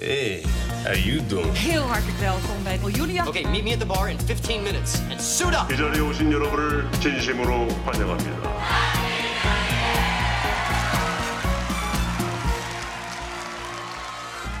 Hey, how you doing? Heel hartelijk welkom bij Julia. Okay, meet me at the bar in 15 minutes and suit up. 이 자리에 오신 여러분을 진심으로 환영합니다.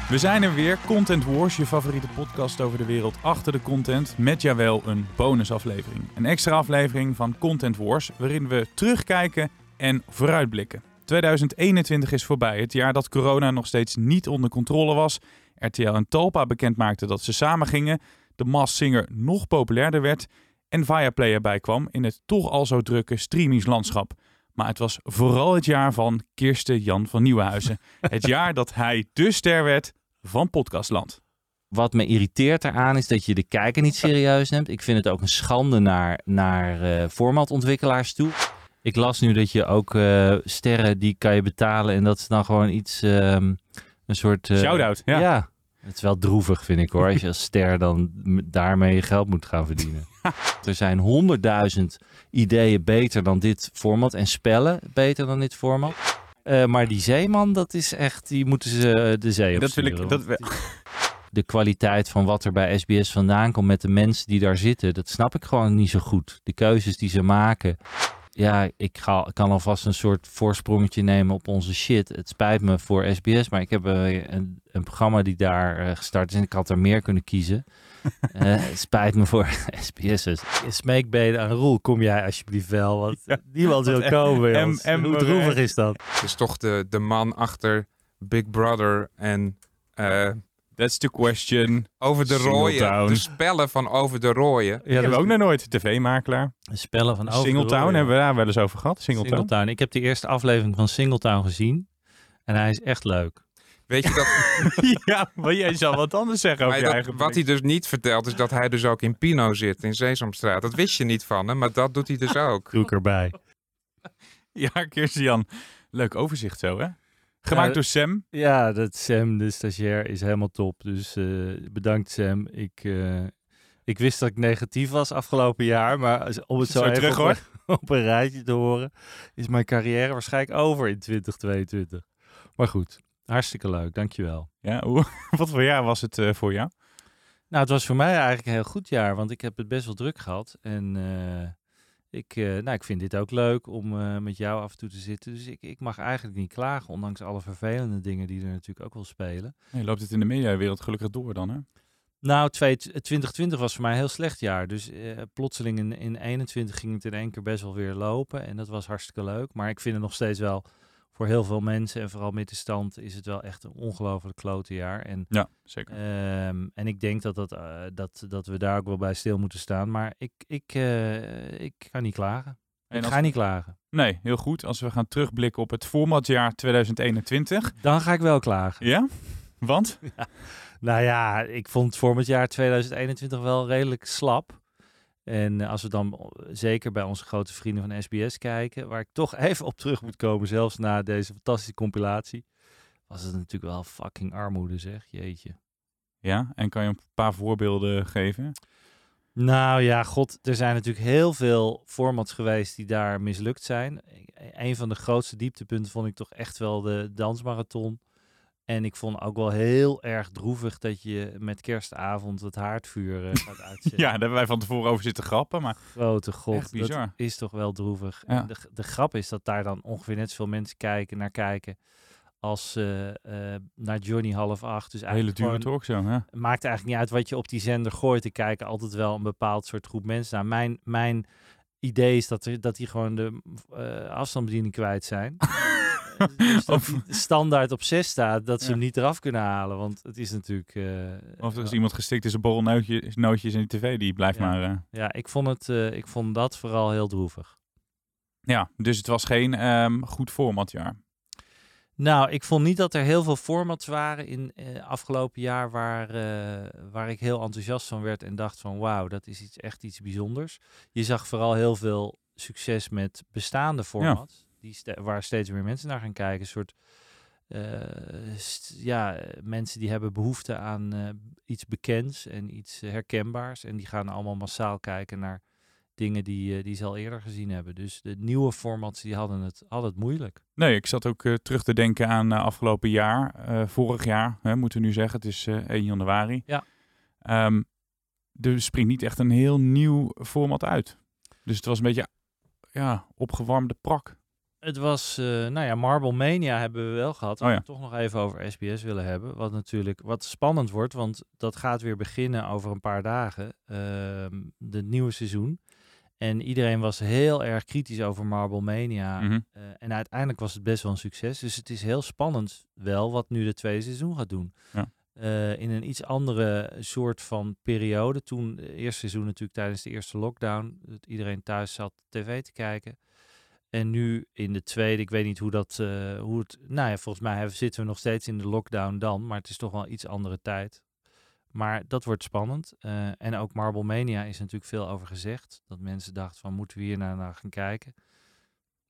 We zijn er weer. Content Wars, je favoriete podcast over de wereld achter de content. Met jawel een bonusaflevering. Een extra aflevering van Content Wars, waarin we terugkijken en vooruitblikken. 2021 is voorbij, het jaar dat corona nog steeds niet onder controle was. RTL en Talpa bekendmaakten dat ze samen gingen. De Masked Singer nog populairder werd. En Viaplay erbij kwam in het toch al zo drukke streamingslandschap. Maar het was vooral het jaar van Kirsten Jan van Nieuwenhuizen. Het jaar dat hij de ster werd van Podcastland. Wat me irriteert eraan is dat je de kijker niet serieus neemt. Ik vind het ook een schande naar, naar eh, formatontwikkelaars toe. Ik las nu dat je ook eh, sterren die kan je betalen en dat is dan gewoon iets, ehm, een soort... eh, Shout-out, ja. Het is wel droevig vind ik hoor, als je als ster dan daarmee je geld moet gaan verdienen. er zijn honderdduizend ideeën beter dan dit format en spellen beter dan dit format. Eh, maar die zeeman, dat is echt, die moeten ze de zee op Dat wil ik. Dat, de kwaliteit van wat er bij SBS vandaan komt met de mensen die daar zitten, dat snap ik gewoon niet zo goed. De keuzes die ze maken. Ja, ik ga, kan alvast een soort voorsprongetje nemen op onze shit. Het spijt me voor SBS, maar ik heb eh, een, een programma die daar eh, gestart is en ik had er meer kunnen kiezen. Eh, het spijt me voor SBS'ers. Smeekbeden aan Roel, kom jij alsjeblieft wel, want niemand wil komen. en- Hoe droevig is dat? is toch de, de man achter Big Brother en eh, that's the question. Over de Rooien. De spellen van Over de Rooien. Ja, hebben we ook nog nooit. TV-makelaar. spellen van Over de Singletown Rooien. hebben we daar wel eens over gehad. Singletown. Singletown. Ik heb de eerste aflevering van Singletown gezien. En hij is echt leuk. Weet je dat? ja, maar jij zal wat anders zeggen over dat- eigen wat hij dus niet vertelt is dat hij dus ook in Pino zit, in Sesamstraat. Dat wist je niet van hem, maar dat doet hij dus ook. Doe ik erbij. Ja, Kirsten Jan. Leuk overzicht zo, hè? Gemaakt Ja, door Sam. Ja, dat Sam, de stagiair, is helemaal top. Dus eh, bedankt Sam. Ik, eh, ik wist dat ik negatief was afgelopen jaar. Maar om het zo, Zo even terug, op, hoor. op een rijtje te horen, is mijn carrière waarschijnlijk over in 2022. Maar goed, hartstikke leuk. Dankjewel. Ja, hoe, wat voor jaar was het eh, voor jou? Nou, het was voor mij eigenlijk een heel goed jaar, want ik heb het best wel druk gehad. En ik, eh, nou, ik vind dit ook leuk om eh, met jou af en toe te zitten. Dus ik, ik mag eigenlijk niet klagen, ondanks alle vervelende dingen die er natuurlijk ook wel spelen. Je loopt het in de mediawereld gelukkig door dan, hè? Nou, twee- 2020 was voor mij een heel slecht jaar. Dus eh, plotseling in, in 21 ging het in één keer best wel weer lopen. En dat was hartstikke leuk. Maar ik vind het nog steeds wel, voor heel veel mensen en vooral middenstand, is het wel echt een ongelooflijk klote jaar. En Ja, zeker. Ehm, en ik denk dat, dat, eh, dat, dat we daar ook wel bij stil moeten staan. Maar ik, ik, eh, ik ga niet klagen. En ik als- ga niet klagen. Nee, heel goed. Als we gaan terugblikken op het formatjaar 2021. Dan ga ik wel klagen. Ja? Want? Nou ja, ik vond het voor het jaar 2021 wel redelijk slap. En eh, als we dan o- zeker bij onze grote vrienden van SBS kijken, waar ik toch even op terug moet komen, zelfs na deze fantastische compilatie, was het natuurlijk wel fucking armoede zeg, jeetje. Ja, en kan je een paar voorbeelden geven? Nou ja, god, er zijn natuurlijk heel veel formats geweest die daar mislukt zijn. Een van de grootste dieptepunten vond ik toch echt wel de dansmarathon. En ik vond ook wel heel erg droevig dat je met kerstavond het haardvuur eh, gaat uitzetten. Ja, daar hebben wij van tevoren over zitten grappen. Maar Grote god, bizar. dat is toch wel droevig. Ja. En de, de grap is dat daar dan ongeveer net zoveel mensen kijken, naar kijken als eh, eh, naar Johnny half acht. Dus een hele eigenlijk dure talkshow, hè? het maakt eigenlijk niet uit wat je op die zender gooit. Er kijken altijd wel een bepaald soort groep mensen naar. Mijn, mijn idee is dat, er, dat die gewoon de afstandsbediening kwijt zijn. Eh, dus Of- standaard op 6 staat, dat ze Ja. hem niet eraf kunnen halen. Want het is natuurlijk... eh, Of er is iemand gestikt in zijn borrelnootjes nootjes in die tv, die blijft Ja. maar... eh, Ja, ik vond, het, eh, ik vond dat vooral heel droevig. Ja, dus het was geen ehm, goed formatjaar. Nou, ik vond niet dat er heel veel formats waren in eh, afgelopen jaar waar, eh, waar ik heel enthousiast van werd en dacht van wauw, dat is iets, echt iets bijzonders. Je zag vooral heel veel succes met bestaande formats, die waar steeds meer mensen naar gaan kijken. Een soort eh, st- ja, mensen die hebben behoefte aan eh, iets bekends en iets herkenbaars en die gaan allemaal massaal kijken naar dingen die, eh, die ze al eerder gezien hebben. Dus de nieuwe formats die hadden het, hadden het moeilijk. Nee, ik zat ook terug te denken aan afgelopen jaar. vorig jaar, hè, moeten we nu zeggen. Het is eh 1 januari. Ja. Ehm, er springt niet echt een heel nieuw format uit. Dus het was een beetje ja, opgewarmde prak. Het was, eh, nou ja, Marble Mania hebben we wel gehad. Oh ja. we toch nog even over SBS willen hebben. Wat natuurlijk wat spannend wordt, want dat gaat weer beginnen over een paar dagen. ehm de nieuwe seizoen. En iedereen was heel erg kritisch over Marble Mania. Mhm. Eh, en uiteindelijk was het best wel een succes. Dus het is heel spannend wel wat nu de tweede seizoen gaat doen. Ja. Eh, in een iets andere soort van periode. Toen, het eerste seizoen natuurlijk tijdens de eerste lockdown. Dat iedereen thuis zat tv te kijken. En nu in de tweede, ik weet niet hoe dat, eh, hoe het, nou ja, volgens mij zitten we nog steeds in de lockdown dan, maar het is toch wel iets andere tijd. Maar dat wordt spannend. Eh, en ook Marble Mania is natuurlijk veel over gezegd. Dat mensen dachten van, moeten we hier naar, naar gaan kijken?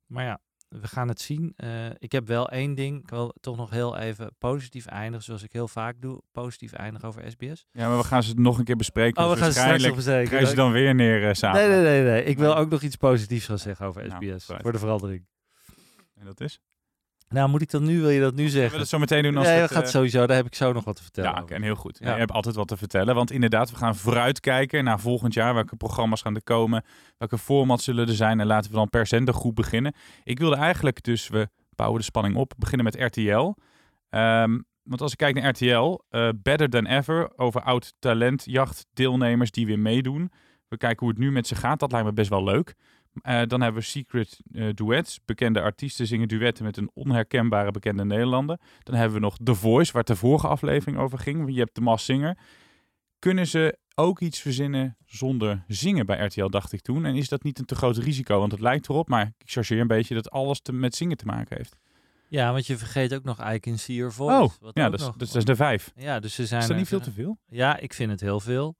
Maar ja, we gaan het zien. Eh, ik heb wel één ding, ik wil toch nog heel even positief eindigen, zoals ik heel vaak doe. Positief eindigen over SBS. Ja, maar we gaan ze nog een keer bespreken. Oh, we Dus gaan straks waarschijnlijk nog krijg je ze bezeken. dan weer neer eh, samen. Nee, nee, nee, nee. Ik wil ook nog iets positiefs gaan zeggen over Nou, SBS. vooruit. voor de verandering. En dat is? Nou, moet ik dat nu, wil je dat nu Zullen we zeggen? dat zo meteen doen als Nee, het, dat gaat eh, sowieso. Daar heb ik zo nog wat te vertellen. Ja, en heel goed. Ja. Je hebt altijd wat te vertellen. Want inderdaad, we gaan vooruitkijken naar volgend jaar. Welke programma's gaan er komen? Welke formats zullen er zijn? En laten we dan per zendergroep beginnen. Ik wilde eigenlijk dus, we bouwen de spanning op, beginnen met RTL. Ehm, want als ik kijk naar RTL, eh, Better Than Ever, over oud talentjacht deelnemers die weer meedoen. We kijken hoe het nu met ze gaat. Dat lijkt me best wel leuk. Eh, dan hebben we Secret eh, Duets. Bekende artiesten zingen duetten met een onherkenbare bekende Nederlander. Dan hebben we nog The Voice, waar de vorige aflevering over ging. Je hebt de Mas Singer. Kunnen ze ook iets verzinnen zonder zingen bij RTL, dacht ik toen. En is dat niet een te groot risico? Want het lijkt erop, maar ik chargeer een beetje dat alles te, met zingen te maken heeft. Ja, want je vergeet ook nog I Can See Your Voice. Oh, wat ja, dat is, nog- dat is de vijf. Ja, dus ze zijn Is dat er- niet veel te veel? Ja, ik vind het heel veel.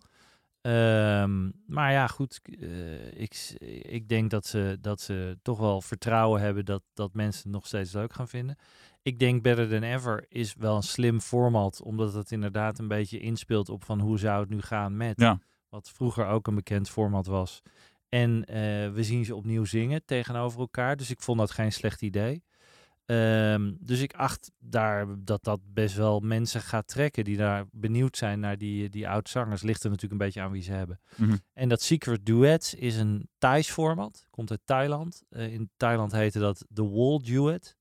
Ehm, maar ja, goed. eh, ik, ik denk dat ze, dat ze toch wel vertrouwen hebben dat, dat mensen het nog steeds leuk gaan vinden. Ik denk Better Than Ever is wel een slim format, omdat het inderdaad een beetje inspeelt op van hoe zou het nu gaan met. Ja. Wat vroeger ook een bekend format was. En eh, we zien ze opnieuw zingen tegenover elkaar. Dus ik vond dat geen slecht idee. Ehm, dus ik acht daar dat dat best wel mensen gaat trekken die daar benieuwd zijn naar die, die oud-zangers. Ligt er natuurlijk een beetje aan wie ze hebben. Mhm. En dat Secret Duets is een Thais format. Komt uit Thailand. Eh, in Thailand heette dat The Wall Duet.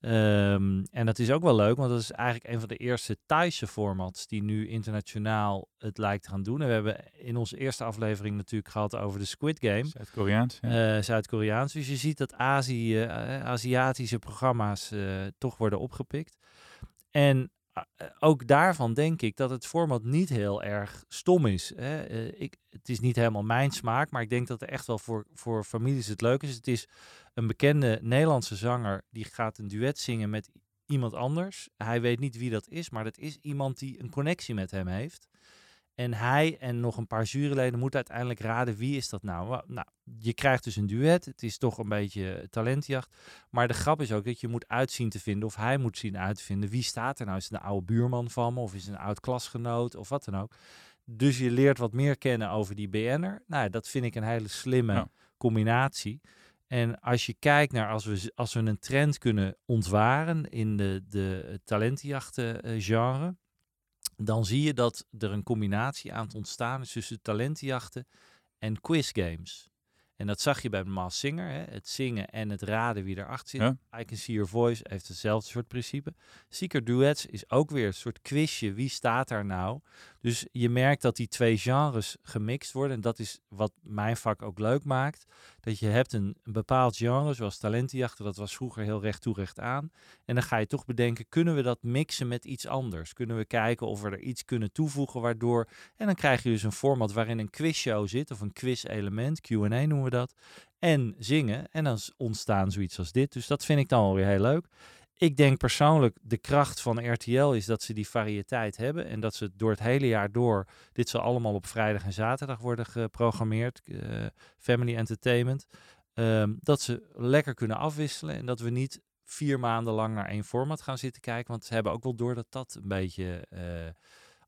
Ehm, en dat is ook wel leuk, want dat is eigenlijk een van de eerste Thaise formats die nu internationaal het lijkt te gaan doen. En we hebben in onze eerste aflevering natuurlijk gehad over de Squid Game. Zuid-Koreaans. Ja. Eh, Zuid-Koreaans. Dus je ziet dat Azië, eh, Aziatische programma's eh, toch worden opgepikt. En ook daarvan denk ik dat het format niet heel erg stom is. Hè. Ik, het is niet helemaal mijn smaak, maar ik denk dat er echt wel voor, voor families het leuk is. Het is een bekende Nederlandse zanger die gaat een duet zingen met iemand anders. Hij weet niet wie dat is, maar dat is iemand die een connectie met hem heeft. En hij en nog een paar juryleden moeten uiteindelijk raden wie is dat nou. Nou, je krijgt dus een duet. Het is toch een beetje talentjacht. Maar de grap is ook dat je moet uitzien te vinden, of hij moet zien uit te vinden, wie staat er nou? Is het een oude buurman van me, of is het een oud klasgenoot, of wat dan ook. Dus je leert wat meer kennen over die BN'er. Nou, dat vind ik een hele slimme Ja. combinatie. En als je kijkt naar als we, als we een trend kunnen ontwaren in de, de talentenjachten eh, dan zie je dat er een combinatie aan het ontstaan is tussen talentenjachten en quizgames. En dat zag je bij Maas Singer, hè? het zingen en het raden wie erachter zit. Ja. I Can See Your Voice heeft hetzelfde soort principe. Secret Duets is ook weer een soort quizje. Wie staat daar nou? Dus je merkt dat die twee genres gemixt worden. En dat is wat mijn vak ook leuk maakt. Dat je hebt een, bepaald genre, zoals talentenjachten. Dat was vroeger heel recht toe recht aan. En dan ga je toch bedenken, kunnen we dat mixen met iets anders? Kunnen we kijken of we er iets kunnen toevoegen waardoor... En dan krijg je dus een format waarin een quizshow zit, of een quiz-element, Q&A noemen we dat. En zingen. En dan ontstaan zoiets als dit. Dus dat vind ik dan wel weer heel leuk. Ik denk persoonlijk, de kracht van RTL is dat ze die variëteit hebben. En dat ze door het hele jaar door, dit zal allemaal op vrijdag en zaterdag worden geprogrammeerd. eh, family Entertainment. Ehm, dat ze lekker kunnen afwisselen. En dat we niet vier maanden lang naar één format gaan zitten kijken. Want ze hebben ook wel door dat dat een beetje eh,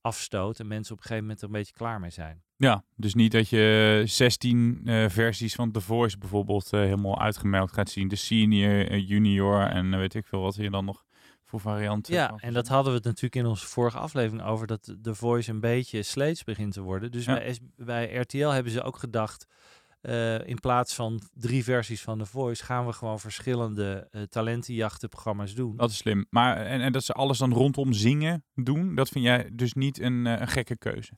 afstoot en mensen op een gegeven moment er een beetje klaar mee zijn. Ja, dus niet dat je 16 eh, versies van The Voice bijvoorbeeld eh, helemaal uitgemelkt gaat zien. De senior, eh, junior en weet ik veel wat je dan nog voor varianten. Ja, en dat hadden we het natuurlijk in onze vorige aflevering over dat de Voice een beetje sleets begint te worden. Dus Ja. bij RTL hebben ze ook gedacht, eh, in plaats van drie versies van The Voice, gaan we gewoon verschillende eh talentenjachtenprogramma's doen. Dat is slim. Maar en, en dat ze alles dan rondom zingen doen, dat vind jij dus niet een, eh, een gekke keuze.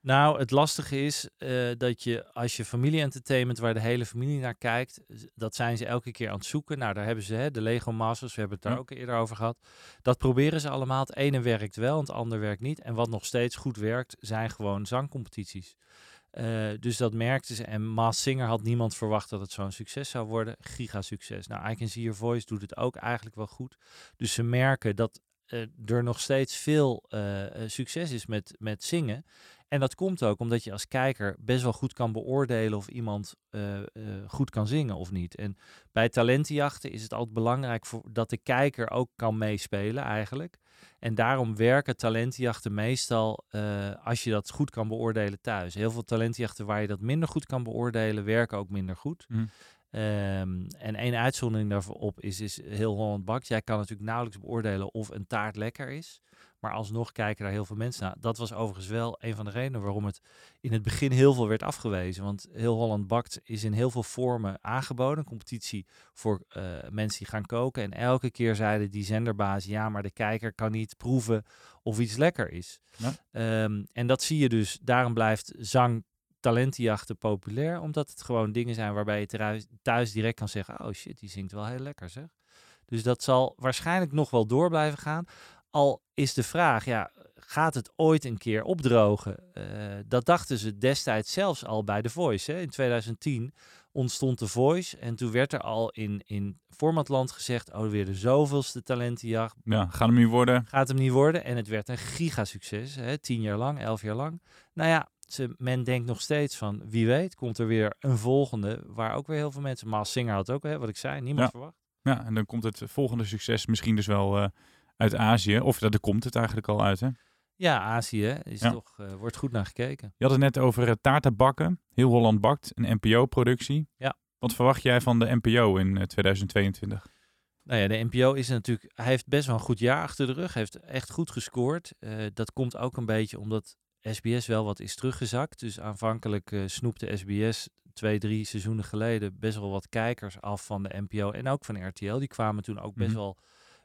Nou, het lastige is dat je als je familie-entertainment, waar de hele familie naar kijkt, dat zijn ze elke keer aan het zoeken. Nou, daar hebben ze hè, de Lego Masters, we hebben het daar Ja. ook eerder over gehad. Dat proberen ze allemaal. Het ene werkt wel, het andere werkt niet. En wat nog steeds goed werkt, zijn gewoon zangcompetities. Eh, dus dat merkten ze. En Maas Singer had niemand verwacht dat het zo'n succes zou worden. Giga succes. Nou, I Can See Your Voice doet het ook eigenlijk wel goed. Dus ze merken dat eh, er nog steeds veel eh, succes is met, met zingen. En dat komt ook omdat je als kijker best wel goed kan beoordelen of iemand goed kan zingen of niet. En bij talentenjachten is het altijd belangrijk voor, dat de kijker ook kan meespelen eigenlijk. En daarom werken talentenjachten meestal eh, als je dat goed kan beoordelen thuis. Heel veel talentenjachten waar je dat minder goed kan beoordelen, werken ook minder goed. Hm. Ehm, en één uitzondering daarop is, is heel Holland Bakt. Jij kan natuurlijk nauwelijks beoordelen of een taart lekker is. Maar alsnog kijken daar heel veel mensen naar. Dat was overigens wel een van de redenen waarom het in het begin heel veel werd afgewezen. Want heel Holland Bakt is in heel veel vormen aangeboden. Een competitie voor eh, mensen die gaan koken. En elke keer zeiden die zenderbaas, ja, maar de kijker kan niet proeven of iets lekker is. Ja. Ehm, en dat zie je dus. Daarom blijft zang talentenjachten populair. Omdat het gewoon dingen zijn waarbij je thuis, thuis direct kan zeggen... oh shit, die zingt wel heel lekker zeg. Dus dat zal waarschijnlijk nog wel door blijven gaan. Al is de vraag, ja, gaat het ooit een keer opdrogen? Eh, dat dachten ze destijds zelfs al bij The Voice. Hè? In 2010 ontstond The Voice en toen werd er al in, in formatland gezegd... oh, weer de zoveelste talentenjacht. Ja, gaat hem nu worden. Gaat hem niet worden. En het werd een gigasucces. Hè? Tien jaar lang, elf jaar lang. Nou ja, ze, men denkt nog steeds van, wie weet, komt er weer een volgende... waar ook weer heel veel mensen... Maas Singer had ook, hè, wat ik zei, niemand Ja. verwacht. Ja, en dan komt het volgende succes misschien dus wel eh, uit Azië. Of dat er komt het eigenlijk al uit, hè? Ja, Azië is Ja. toch, eh, wordt goed naar gekeken. Je had het net over uh, taarten bakken. Heel Holland bakt, een NPO-productie. Ja. Wat verwacht jij van de NPO in eh, 2022? Nou ja, de NPO is natuurlijk, hij heeft best wel een goed jaar achter de rug. Hij heeft echt goed gescoord. Eh, dat komt ook een beetje omdat SBS wel wat is teruggezakt. Dus aanvankelijk eh, snoepte SBS twee, drie seizoenen geleden best wel wat kijkers af van de NPO en ook van RTL. Die kwamen toen ook best Mhm. wel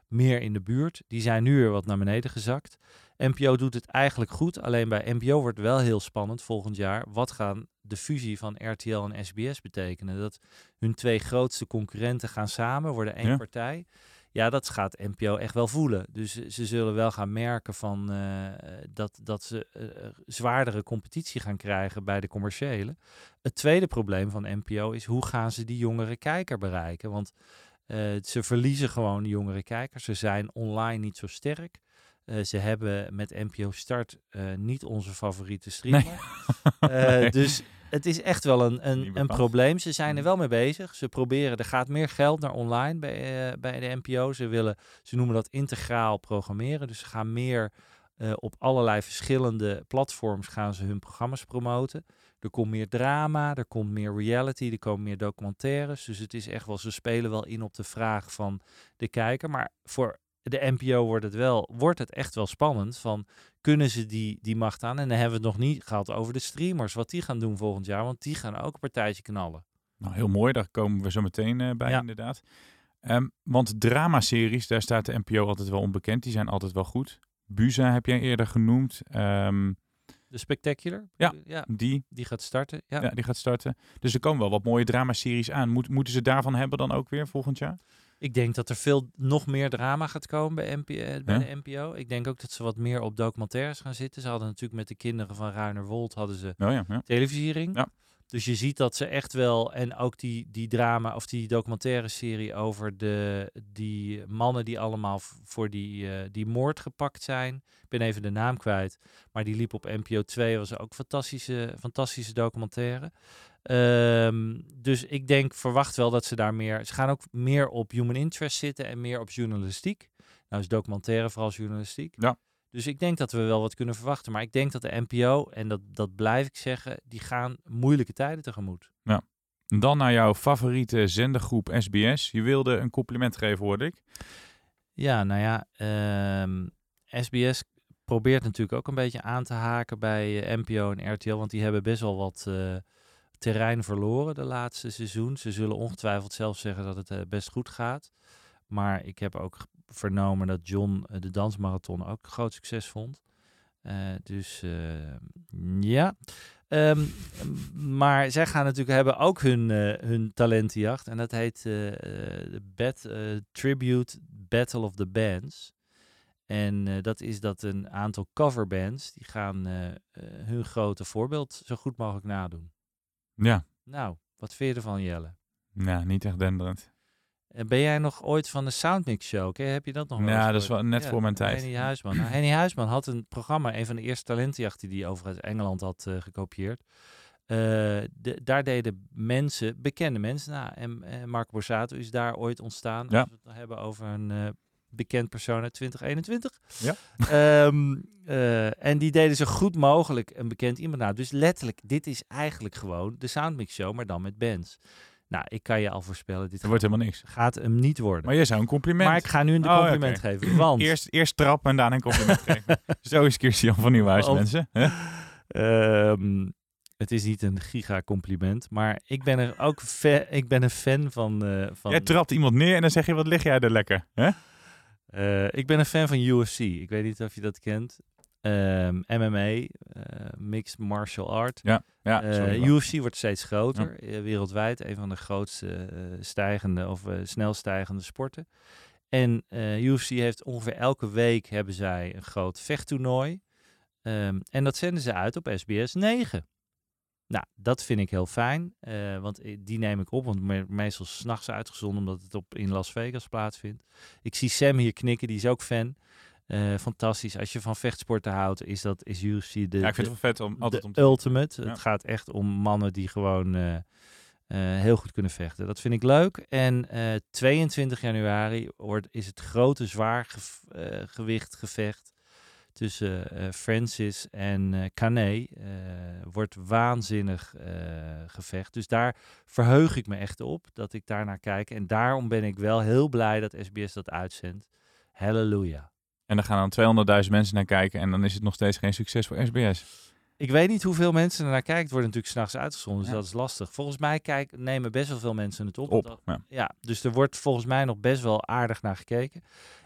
meer in de buurt. Die zijn nu weer wat naar beneden gezakt. NPO doet het eigenlijk goed. Alleen bij NPO wordt wel heel spannend volgend jaar. Wat gaan de fusie van RTL en SBS betekenen? Dat hun twee grootste concurrenten gaan samen, worden één Ja. partij. Ja, dat gaat NPO echt wel voelen. Dus ze- zullen wel gaan merken van, eh, dat, dat ze eh, zwaardere competitie gaan krijgen bij de commerciële. Het tweede probleem van NPO is hoe gaan ze die jongere kijker bereiken? Want eh, ze verliezen gewoon jongere kijkers. Ze zijn online niet zo sterk. Eh, ze hebben met NPO Start eh, niet onze favoriete streamer. Eh, Nee. Dus het is echt wel een, een, een probleem. Ze zijn er wel mee bezig. Ze proberen, er gaat meer geld naar online bij, eh, bij de NPO. Ze willen, ze noemen dat integraal programmeren. Dus ze gaan meer eh, op allerlei verschillende platforms gaan ze hun programma's promoten. Er komt meer drama, er komt meer reality, er komen meer documentaires. Dus het is echt wel, ze spelen wel in op de vraag van de kijker. Maar voor de NPO wordt het wel, wordt het echt wel spannend van kunnen ze die, die macht aan? En dan hebben we het nog niet gehad over de streamers, wat die gaan doen volgend jaar, want die gaan ook een partijtje knallen. Nou, heel mooi. Daar komen we zo meteen eh, bij, Ja. inderdaad. Ehm, want dramaseries, daar staat de NPO altijd wel onbekend. Die zijn altijd wel goed. Buza heb jij eerder genoemd. Ehm, De Spectacular, Ja. ja die, die gaat starten. Ja. ja. die gaat starten. Dus er komen wel wat mooie dramaseries aan. Moet, moeten ze daarvan hebben dan ook weer volgend jaar? Ik denk dat er veel nog meer drama gaat komen bij, NP, eh, bij Ja. de NPO. Ik denk ook dat ze wat meer op documentaires gaan zitten. Ze hadden natuurlijk met de kinderen van Ruiner Wold hadden ze Oh ja, ja. televisiering. Ja. Dus je ziet dat ze echt wel, en ook die, die drama of die documentaire serie over de, die mannen die allemaal voor die, eh, die moord gepakt zijn. Ik ben even de naam kwijt, maar die liep op NPO 2, was ook een fantastische, fantastische documentaire. Ehm, dus ik denk, verwacht wel dat ze daar meer, ze gaan ook meer op human interest zitten en meer op journalistiek. Nou is documentaire vooral journalistiek. Ja. Dus ik denk dat we wel wat kunnen verwachten. Maar ik denk dat de NPO, en dat, dat blijf ik zeggen, die gaan moeilijke tijden tegemoet. Dan naar jouw favoriete zendergroep SBS. Je wilde een compliment geven, hoorde ik. Ja, nou ja, ehm, SBS probeert natuurlijk ook een beetje aan te haken bij eh, NPO en RTL, want die hebben best wel wat eh, terrein verloren de laatste seizoen. Ze zullen ongetwijfeld zelf zeggen dat het eh, best goed gaat. Maar ik heb ook vernomen dat John eh, de dansmarathon ook groot succes vond. Eh, dus eh, ja. Ehm, maar zij gaan natuurlijk hebben ook hun, hun talentenjacht. En dat heet de Tribute Battle of the Bands. En dat is dat een aantal coverbands die gaan hun grote voorbeeld zo goed mogelijk nadoen. Ja, Nou, wat vind je ervan, Jelle? nou, niet echt denderend. En ben jij nog ooit van de Soundmix Show? Heb je dat nog wel Ja, eens dat is wel net voor mijn tijd. Henny Huisman. Nou, Henny Huisman had een programma, een van de eerste talentenjachten die hij overigens Engeland had eh, gekopieerd. Eh, de, daar deden mensen, bekende mensen, nou, en, en Marco Borsato is daar ooit ontstaan. Ja. Als we het hebben over een eh, bekend persoon uit 2021. Ja. Ehm, eh, en die deden zo goed mogelijk een bekend iemand na. Dus letterlijk, dit is eigenlijk gewoon de Soundmix Show, maar dan met bands. Nou, ik kan je al voorspellen, dit wordt helemaal niks. gaat hem niet worden. Maar je zou een compliment. Maar ik ga nu een Oh, compliment geven. Want Eerst, eerst trappen en daarna een compliment geven. Zo is Christian van Nieuwhuis, mensen. Ehm, het is niet een giga-compliment, maar ik ben er ook ik ben een fan van. eh, van Jij trapt iemand neer en dan zeg je, wat lig jij er lekker? Hè? Eh, ik ben een fan van UFC. Ik weet niet of je dat kent. Ehm, MMA, eh, Mixed Martial Art. Ja, ja Eh. UFC wordt steeds groter, wereldwijd. Een van de grootste stijgende of snel stijgende sporten. En UFC heeft ongeveer elke week hebben zij een groot vechttoernooi. Ehm, en dat zenden ze uit op SBS 9. Nou, dat vind ik heel fijn, eh, want die neem ik op, want me- meestal s'nachts uitgezonden omdat het op, in Las Vegas plaatsvindt. Ik zie Sam hier knikken, die is ook fan. Eh, fantastisch. Als je van vechtsporten houdt, is dat is UFC de, ja, ik vind het wel vet om altijd om te ultimate. Ja. Het gaat echt om mannen die gewoon eh, heel goed kunnen vechten. Dat vind ik leuk. En eh, 22 januari wordt, is het grote zwaargewicht gevecht tussen eh, Francis en eh Kane. eh, wordt waanzinnig gevecht. Dus daar verheug ik me echt op dat ik daar naar kijk. En daarom ben ik wel heel blij dat SBS dat uitzendt. Halleluja. En dan gaan dan 200.000 mensen naar kijken en dan is het nog steeds geen succes voor SBS. Ik weet niet hoeveel mensen er naar kijken. Het wordt natuurlijk s'nachts uitgezonden, dus Ja. dat is lastig. Volgens mij kijk, nemen best wel veel mensen het op. Op. Dat- Ja. ja, dus er wordt volgens mij nog best wel aardig naar gekeken.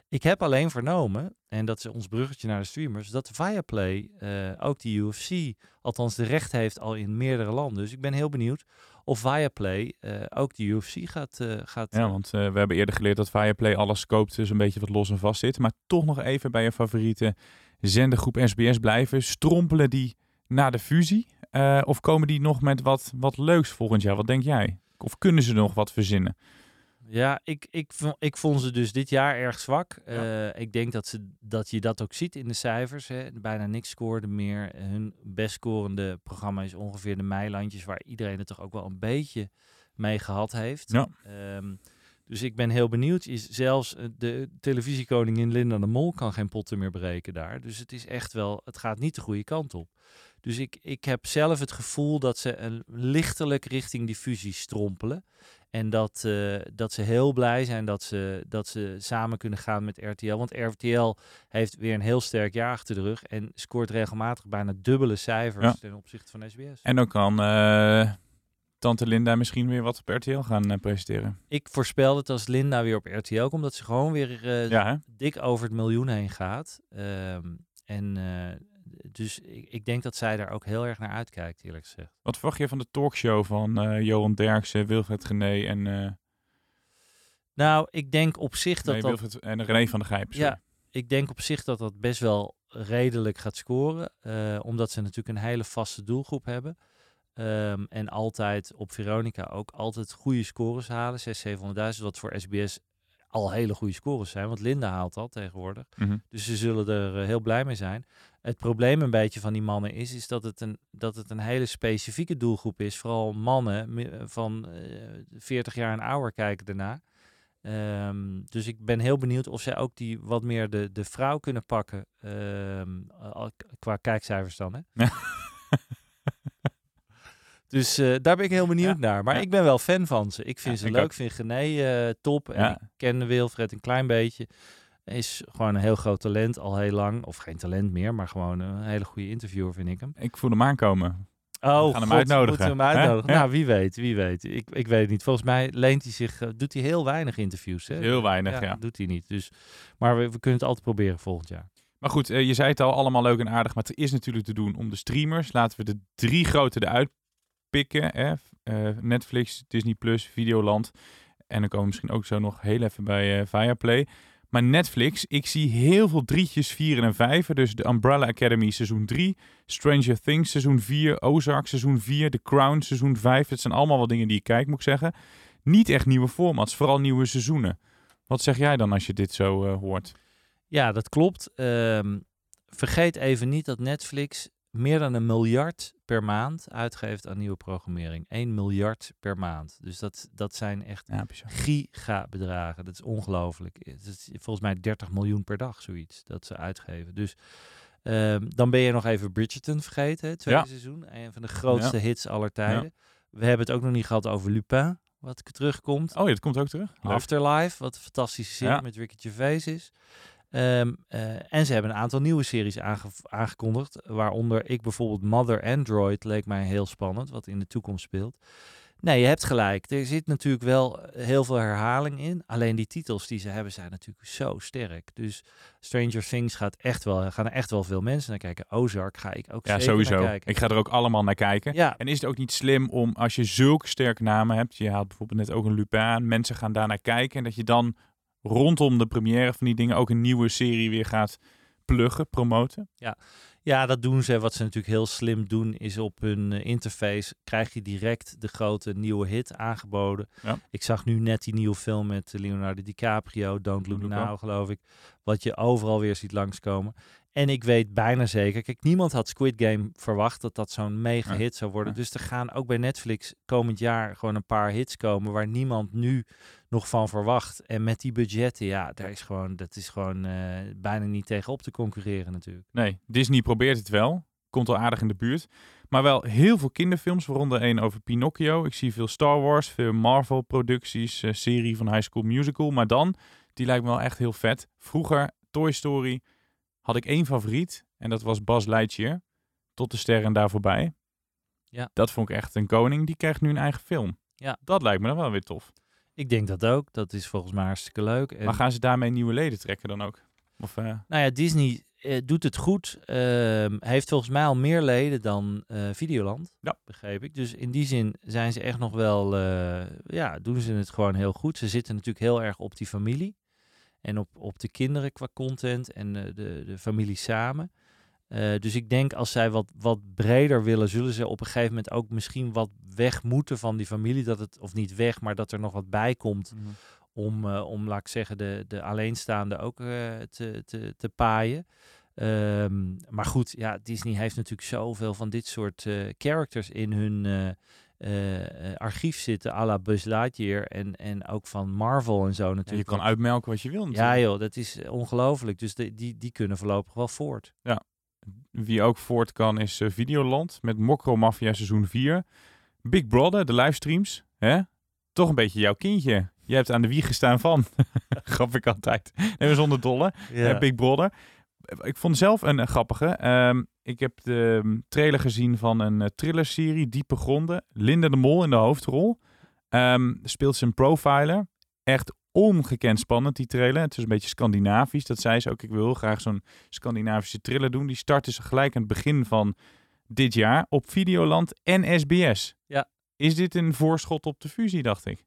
Ik heb alleen vernomen, en dat is ons bruggetje naar de streamers, dat Viaplay eh, ook die UFC, althans de recht heeft al in meerdere landen. Dus ik ben heel benieuwd of Viaplay eh, ook de UFC gaat... eh, gaat Ja, want we hebben eerder geleerd dat Viaplay alles koopt, dus een beetje wat los en vast zit. Maar toch nog even bij je favoriete zendergroep SBS blijven. Strompelen die na de fusie? Eh, of komen die nog met wat, wat leuks volgend jaar? Wat denk jij? Of kunnen ze nog wat verzinnen? Ja, ik, ik, ik vond ze dus dit jaar erg zwak. Eh, ik denk dat, ze, dat je dat ook ziet in de cijfers. Hè. Bijna niks scoorde meer. Hun best scorende programma is ongeveer de Meilandjes, waar iedereen het toch ook wel een beetje mee gehad heeft. Ja. Ehm, dus ik ben heel benieuwd. Is zelfs eh, de televisiekoningin Linda de Mol kan geen potten meer breken daar. Dus het is echt wel, het gaat niet de goede kant op. Dus ik, ik heb zelf het gevoel dat ze een lichtelijk richting die fusie strompelen. En dat, eh, dat ze heel blij zijn dat ze, dat ze samen kunnen gaan met RTL. Want RTL heeft weer een heel sterk jaar achter de rug. En scoort regelmatig bijna dubbele cijfers Ja. ten opzichte van SBS. En dan kan eh, Tante Linda misschien weer wat op RTL gaan eh, presenteren. Ik voorspel dat als Linda weer op RTL komt, dat ze gewoon weer Ja, dik over het miljoen heen gaat. Ehm, en dus ik, ik denk dat zij daar ook heel erg naar uitkijkt, eerlijk gezegd. Wat verwacht je van de talkshow van eh, Johan Derksen, Wilfred Gené en, eh Nou, ik denk op zich dat nee, dat Wilfred, en René van der Gijp? sorry. Ja, ik denk op zich dat dat best wel redelijk gaat scoren. eh, omdat ze natuurlijk een hele vaste doelgroep hebben. Ehm, en altijd op Veronica ook altijd goede scores halen. 600, 700.000, wat voor SBS al hele goede scores zijn. Want Linda haalt dat tegenwoordig. Mhm. Dus ze zullen er eh, heel blij mee zijn. Het probleem een beetje van die mannen is, is dat, het een, dat het een hele specifieke doelgroep is. Vooral mannen mi- van eh 40 jaar en ouder kijken ernaar. Ehm, dus ik ben heel benieuwd of zij ook die wat meer de, de vrouw kunnen pakken. ehm, qua kijkcijfers dan. Hè? dus eh, daar ben ik heel benieuwd naar. Maar ja. ik ben wel fan van ze. Ik vind Ja, ze ik leuk. ook. vind Gené eh, top. En Ja. ik ken Wilfred een klein beetje. Is gewoon een heel groot talent al heel lang. Of geen talent meer, maar gewoon een hele goede interviewer vind ik hem. Ik voel hem aankomen. Oh, gaan hem God, uitnodigen, we hem? Ja. Nou, wie weet, wie weet. Ik, ik weet het niet. Volgens mij leent hij zich, eh, doet hij heel weinig interviews. Hè? Heel weinig, ja. doet hij niet. Dus, maar we, we kunnen het altijd proberen volgend jaar. Maar goed, je zei het al, allemaal leuk en aardig. Maar het is natuurlijk te doen om de streamers. Laten we de drie grote eruit Hè? Eh, Netflix, Disney+, Plus, Videoland. En dan komen we misschien ook zo nog heel even bij eh Viaplay. Maar Netflix, ik zie heel veel drietjes, vieren en vijven. Dus de Umbrella Academy seizoen 3. Stranger Things seizoen 4. Ozark seizoen 4. The Crown seizoen 5. Het zijn allemaal wel dingen die ik kijk, moet ik zeggen. Niet echt nieuwe formats, vooral nieuwe seizoenen. Wat zeg jij dan als je dit zo eh, hoort? Ja, dat klopt. Ehm, vergeet even niet dat Netflix meer dan een miljard per maand uitgeeft aan nieuwe programmering. 1 miljard per maand. Dus dat, dat zijn echt Ja, gigabedragen. Dat is ongelooflijk. Het is volgens mij 30 miljoen per dag, zoiets, dat ze uitgeven. Dus ehm, dan ben je nog even Bridgerton vergeten, hè, tweede Ja. seizoen. Een van de grootste hits aller tijden. We hebben het ook nog niet gehad over Lupin, wat terugkomt. Oh ja, dat komt ook terug. Leuk. Afterlife, wat een fantastische serie Ja. met Ricky Gervais is. Ehm, eh, en ze hebben een aantal nieuwe series aange- aangekondigd. Waaronder ik bijvoorbeeld Mother Android leek mij heel spannend, wat in de toekomst speelt. Nee, je hebt gelijk. Er zit natuurlijk wel heel veel herhaling in. Alleen die titels die ze hebben zijn natuurlijk zo sterk. Dus Stranger Things gaat echt wel, gaan er echt wel veel mensen naar kijken. Ozark ga ik ook Ja, zeker naar sowieso. kijken. Ik ga er ook allemaal naar kijken. Ja, En is het ook niet slim om, als je zulke sterke namen hebt, je haalt bijvoorbeeld net ook een Lupin, mensen gaan daarnaar kijken en dat je dan rondom de première van die dingen ook een nieuwe serie weer gaat pluggen, promoten? Ja, dat doen ze. Wat ze natuurlijk heel slim doen, is op hun eh, interface krijg je direct de grote nieuwe hit aangeboden. Ja. Ik zag nu net die nieuwe film met Leonardo DiCaprio, Don't Look Now, geloof ik. Wat je overal weer ziet langskomen. En ik weet bijna zeker, kijk, niemand had Squid Game verwacht dat dat zo'n mega hit zou worden. Dus er gaan ook bij Netflix komend jaar gewoon een paar hits komen waar niemand nu nog van verwacht. En met die budgetten, ja, daar is gewoon, dat is gewoon eh, bijna niet tegenop te concurreren natuurlijk. Nee, Disney probeert het wel. Komt al aardig in de buurt. Maar wel heel veel kinderfilms, waaronder één over Pinocchio. Ik zie veel Star Wars, veel Marvel-producties, eh, serie van High School Musical. Maar dan, die lijkt me wel echt heel vet. Vroeger, Toy Story, had ik één favoriet. En dat was Buzz Lightyear. Tot de sterren daar voorbij. Ja. Dat vond ik echt een koning. Die krijgt nu een eigen film. Ja. Dat lijkt me dan wel weer tof. Ik denk dat ook. Dat is volgens mij hartstikke leuk. En, Maar gaan ze daarmee nieuwe leden trekken dan ook? Of, eh, Nou ja, Disney eh, doet het goed. Ehm, heeft volgens mij al meer leden dan eh, Videoland. Ja. Begreep ik. Dus in die zin zijn ze echt nog wel... ja, doen ze het gewoon heel goed. Ze zitten natuurlijk heel erg op die familie. En op, op de kinderen qua content. En eh, de, de familie samen. Eh, dus ik denk als zij wat, wat breder willen, zullen ze op een gegeven moment ook misschien wat weg moeten van die familie. Dat het, of niet weg, maar dat er nog wat bij komt om, eh, om laat ik zeggen, de, de alleenstaande ook te, te, te paaien. Ehm, maar goed, ja, Disney heeft natuurlijk zoveel van dit soort characters in hun eh, eh, archief zitten, à la Buzz Lightyear en, en ook van Marvel en zo ja, je natuurlijk. kan uitmelken wat je wil ja natuurlijk. joh, dat is eh, ongelooflijk. Dus de, die, die kunnen voorlopig wel voort. Wie ook voort kan is Videoland met Mokro Mafia seizoen 4. Big Brother, de livestreams. Hè? Toch een beetje jouw kindje. Je hebt aan de wieg gestaan van. Grap ik altijd. Nee, zonder dolle. Big Brother. Ik vond zelf een eh, grappige. Ehm, ik heb de mm, trailer gezien van een uh, thrillerserie, Diepe Gronden. Linda de Mol in de hoofdrol. Ehm, speelt ze een profiler. Echt ongekend spannend, die trailer. Het is een beetje Scandinavisch. Dat zei ze ook. Ik wil graag zo'n Scandinavische thriller doen. Die starten ze gelijk aan het begin van dit jaar op Videoland en SBS. Ja. Is dit een voorschot op de fusie, dacht ik?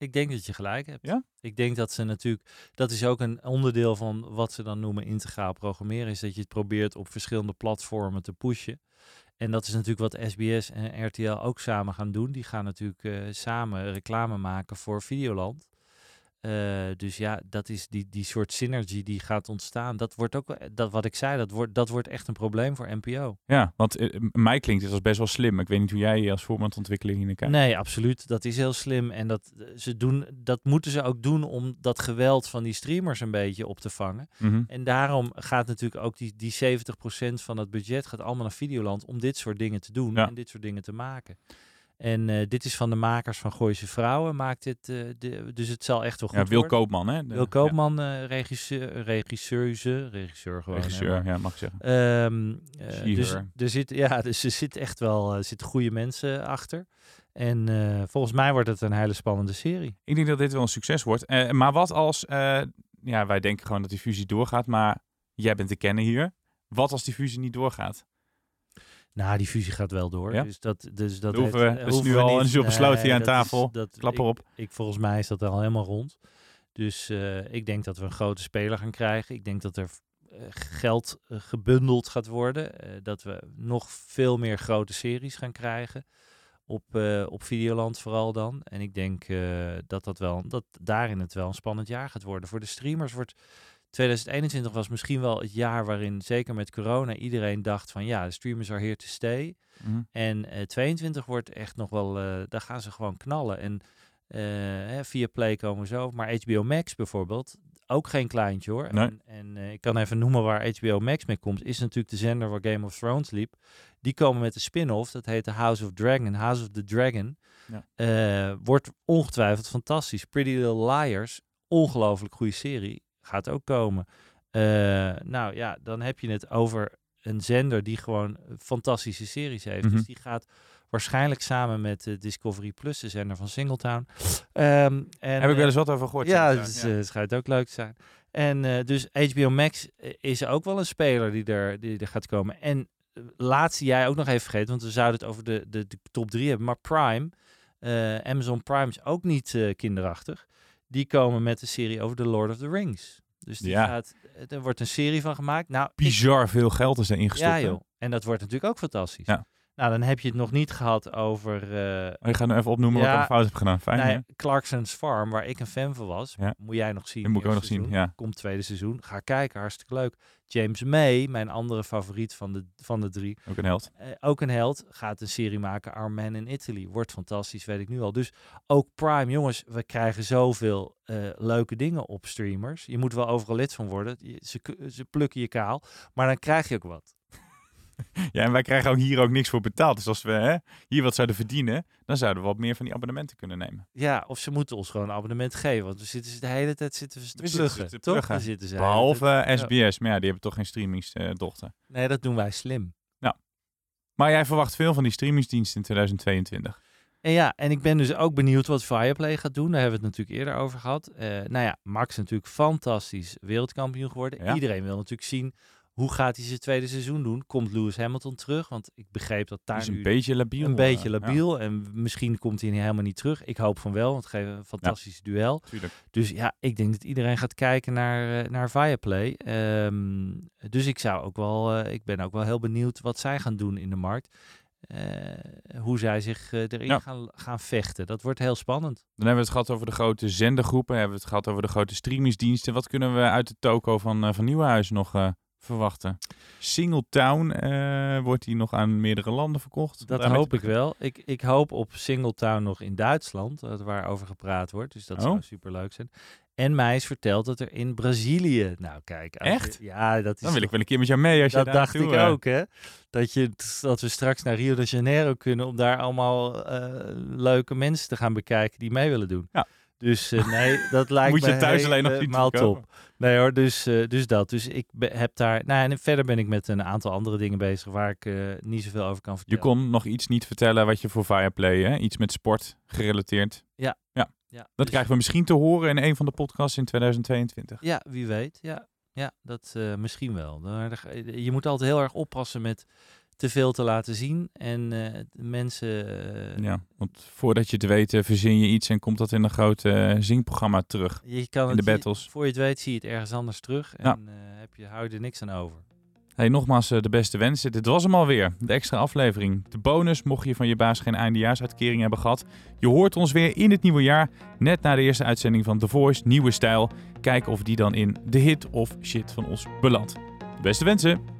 Ik denk dat je gelijk hebt. Ja? Ik denk dat ze natuurlijk, dat is ook een onderdeel van wat ze dan noemen integraal programmeren, is dat je het probeert op verschillende platformen te pushen. En dat is natuurlijk wat SBS en RTL ook samen gaan doen. Die gaan natuurlijk eh, samen reclame maken voor Videoland. Eh, dus ja, dat is die, die soort synergy die gaat ontstaan. Dat wordt ook, eh, dat wat ik zei, dat wordt, dat wordt echt een probleem voor NPO. Ja, want eh, mij klinkt dit als best wel slim. Ik weet niet hoe jij als voormandontwikkeling hier naar kijkt. Nee, absoluut. Dat is heel slim. En dat, ze doen, dat moeten ze ook doen om dat geweld van die streamers een beetje op te vangen. Mhm. En daarom gaat natuurlijk ook die, die 70% van het budget gaat allemaal naar Videoland om dit soort dingen te doen Ja. en dit soort dingen te maken. En eh, dit is van de makers van Gooise Vrouwen, maakt dit, eh, de, dus het zal echt wel goed Ja, Wil worden. Koopman, hè? De- Wil Koopman, eh regisseur, regisseuse, regisseur gewoon. hè, regisseur, maar- ja, mag ik zeggen. Ehm, eh, dus er zit, ja, dus er zit echt wel er zitten goede mensen achter. En volgens mij wordt het een hele spannende serie. Ik denk dat dit wel een succes wordt. Maar wat als, ja, wij denken gewoon dat die fusie doorgaat, maar jij bent de kenner hier. Wat als die fusie niet doorgaat? Nou, die fusie gaat wel door. Ja? Dus dat, dus dat Dat hoeven heeft- we- hoeven nu we al- is al besloten hier aan is- tafel. dat, Klap erop. Ik, volgens mij is dat al helemaal rond. Dus eh, ik denk dat we een grote speler gaan krijgen. Ik denk dat er eh, geld gebundeld gaat worden. dat we nog veel meer grote series gaan krijgen. Op, op Videoland vooral dan. En ik denk dat, dat, wel, dat daarin het wel een spannend jaar gaat worden. Voor de streamers wordt 2021 was misschien wel het jaar waarin, zeker met corona, iedereen dacht van ja, de streamers are here to stay. Mhm. En eh 22 wordt echt nog wel, eh, daar gaan ze gewoon knallen. En eh, hè, via Play komen zo. Maar HBO Max bijvoorbeeld, ook geen kleintje hoor. Nee. En, en eh, ik kan even noemen waar HBO Max mee komt. Is natuurlijk de zender waar Game of Thrones liep. Die komen met een spin-off, dat heet The House of Dragon. House of the Dragon. Ja. Eh, wordt ongetwijfeld fantastisch. Pretty Little Liars, ongelooflijk goede serie. Gaat ook komen. Eh, nou ja, dan heb je het over een zender die gewoon fantastische series heeft. Mhm. Dus die gaat waarschijnlijk samen met eh, Discovery Plus, de zender van Singletown. Ehm, en, Heb ik wel eh, eens wat over gehoord. ja, inderdaad. het, eh, het schijnt ook leuk te zijn. En eh, dus HBO Max eh, is ook wel een speler die er, die er gaat komen. En eh, laatste jij ook nog even vergeten, want we zouden het over de, de, de top drie hebben. Maar Prime, eh, Amazon Prime is ook niet eh, kinderachtig. Die komen met een serie over The Lord of the Rings. Dus die Ja. gaat, eh, er wordt een serie van gemaakt. Nou, ik- Bizar veel geld is erin gestopt. ja joh. En dat wordt natuurlijk ook fantastisch. Ja. Nou, dan heb je het nog niet gehad over... Oh, je gaat nu even opnoemen wat ik fout heb gedaan. Fijn, Nee, hè? Clarkson's Farm, waar ik een fan van was. Moet jij nog zien. Die moet ik ook nog zien, ja. Komt tweede seizoen. Ga kijken, hartstikke leuk. James May, mijn andere favoriet van de, van de drie. Ook een held. eh, ook een held. Gaat een serie maken, Our Man in Italy. Wordt fantastisch, weet ik nu al. Dus ook Prime, jongens, we krijgen zoveel eh, leuke dingen op streamers. Je moet wel overal lid van worden. Je- ze, ze plukken je kaal, maar dan krijg je ook wat. Ja, en wij krijgen ook hier ook niks voor betaald. Dus als we hè, hier wat zouden verdienen, dan zouden we wat meer van die abonnementen kunnen nemen. Ja, of ze moeten ons gewoon een abonnement geven. Want we zitten de hele tijd zitten we te pluggen. toch? pluggen. Zitten ze Behalve eh, SBS, maar ja, die hebben toch geen streamingsdochter. Nee, dat doen wij slim. maar jij verwacht veel van die streamingsdiensten in 2022. En ja, en ik ben dus ook benieuwd wat Fireplay gaat doen. Daar hebben we het natuurlijk eerder over gehad. Eh, nou ja, Max is natuurlijk fantastisch wereldkampioen geworden. Ja. Iedereen wil natuurlijk zien hoe gaat hij zijn tweede seizoen doen. Komt Lewis Hamilton terug? Want ik begreep dat daar is nu een beetje labiel. een beetje eh, labiel. En misschien komt hij helemaal niet terug. Ik hoop van wel, want het geeft een fantastisch duel. Tuurlijk. Dus ja, ik denk dat iedereen gaat kijken naar, eh, naar Viaplay. Ehm, dus ik zou ook wel, eh, ik ben ook wel heel benieuwd wat zij gaan doen in de markt. Hoe zij zich erin Ja. gaan, gaan vechten. Dat wordt heel spannend. Dan hebben we het gehad over de grote zendergroepen. Hebben we het gehad over de grote streamingsdiensten. Wat kunnen we uit de toko van, eh van Nieuwenhuis nog verwachten? Singletown eh wordt die nog aan meerdere landen verkocht? Dat Daarmee hoop ik wel. Ik, ik hoop op Singletown nog in Duitsland, uh, waar over gepraat wordt. Dus dat Oh. zou super leuk zijn. En mij is verteld dat er in Brazilië. Nou, kijk. je- Echt? ja, dat is. Dan wil ik wel een keer met jou mee als je dat daar dacht ik eh, ook, hè? Dat, je, dat we straks naar Rio de Janeiro kunnen om daar allemaal eh, leuke mensen te gaan bekijken die mee willen doen. Ja. Dus eh, nee, dat lijkt Moet me je thuis alleen nog voorkomen. top. Nee hoor, dus, eh, dus dat. Dus ik heb daar... Nou, en verder ben ik met een aantal andere dingen bezig waar ik eh, niet zoveel over kan Je vertellen. kon nog iets niet vertellen wat je voor Viaplay, hè? iets met sport gerelateerd. Ja. ja. Ja, Dat dus- krijgen we misschien te horen in een van de podcasts in 2022. Ja, wie weet. Ja, ja dat misschien wel. Ga- Je moet altijd heel erg oppassen met te veel te laten zien. En eh, mensen... eh, Ja, want voordat je het weet eh, verzin je iets en komt dat in een groot zingprogramma terug. Je kan in het, de je- battles. voor je het weet zie je het ergens anders terug. En Ja. heb je, hou je er niks aan over. Hey, nogmaals de beste wensen. Dit was hem alweer, de extra aflevering. De bonus, mocht je van je baas geen eindejaarsuitkering hebben gehad. Je hoort ons weer in het nieuwe jaar, net na de eerste uitzending van The Voice, Nieuwe Stijl. Kijken of die dan in de hit of shit van ons belandt. De beste wensen!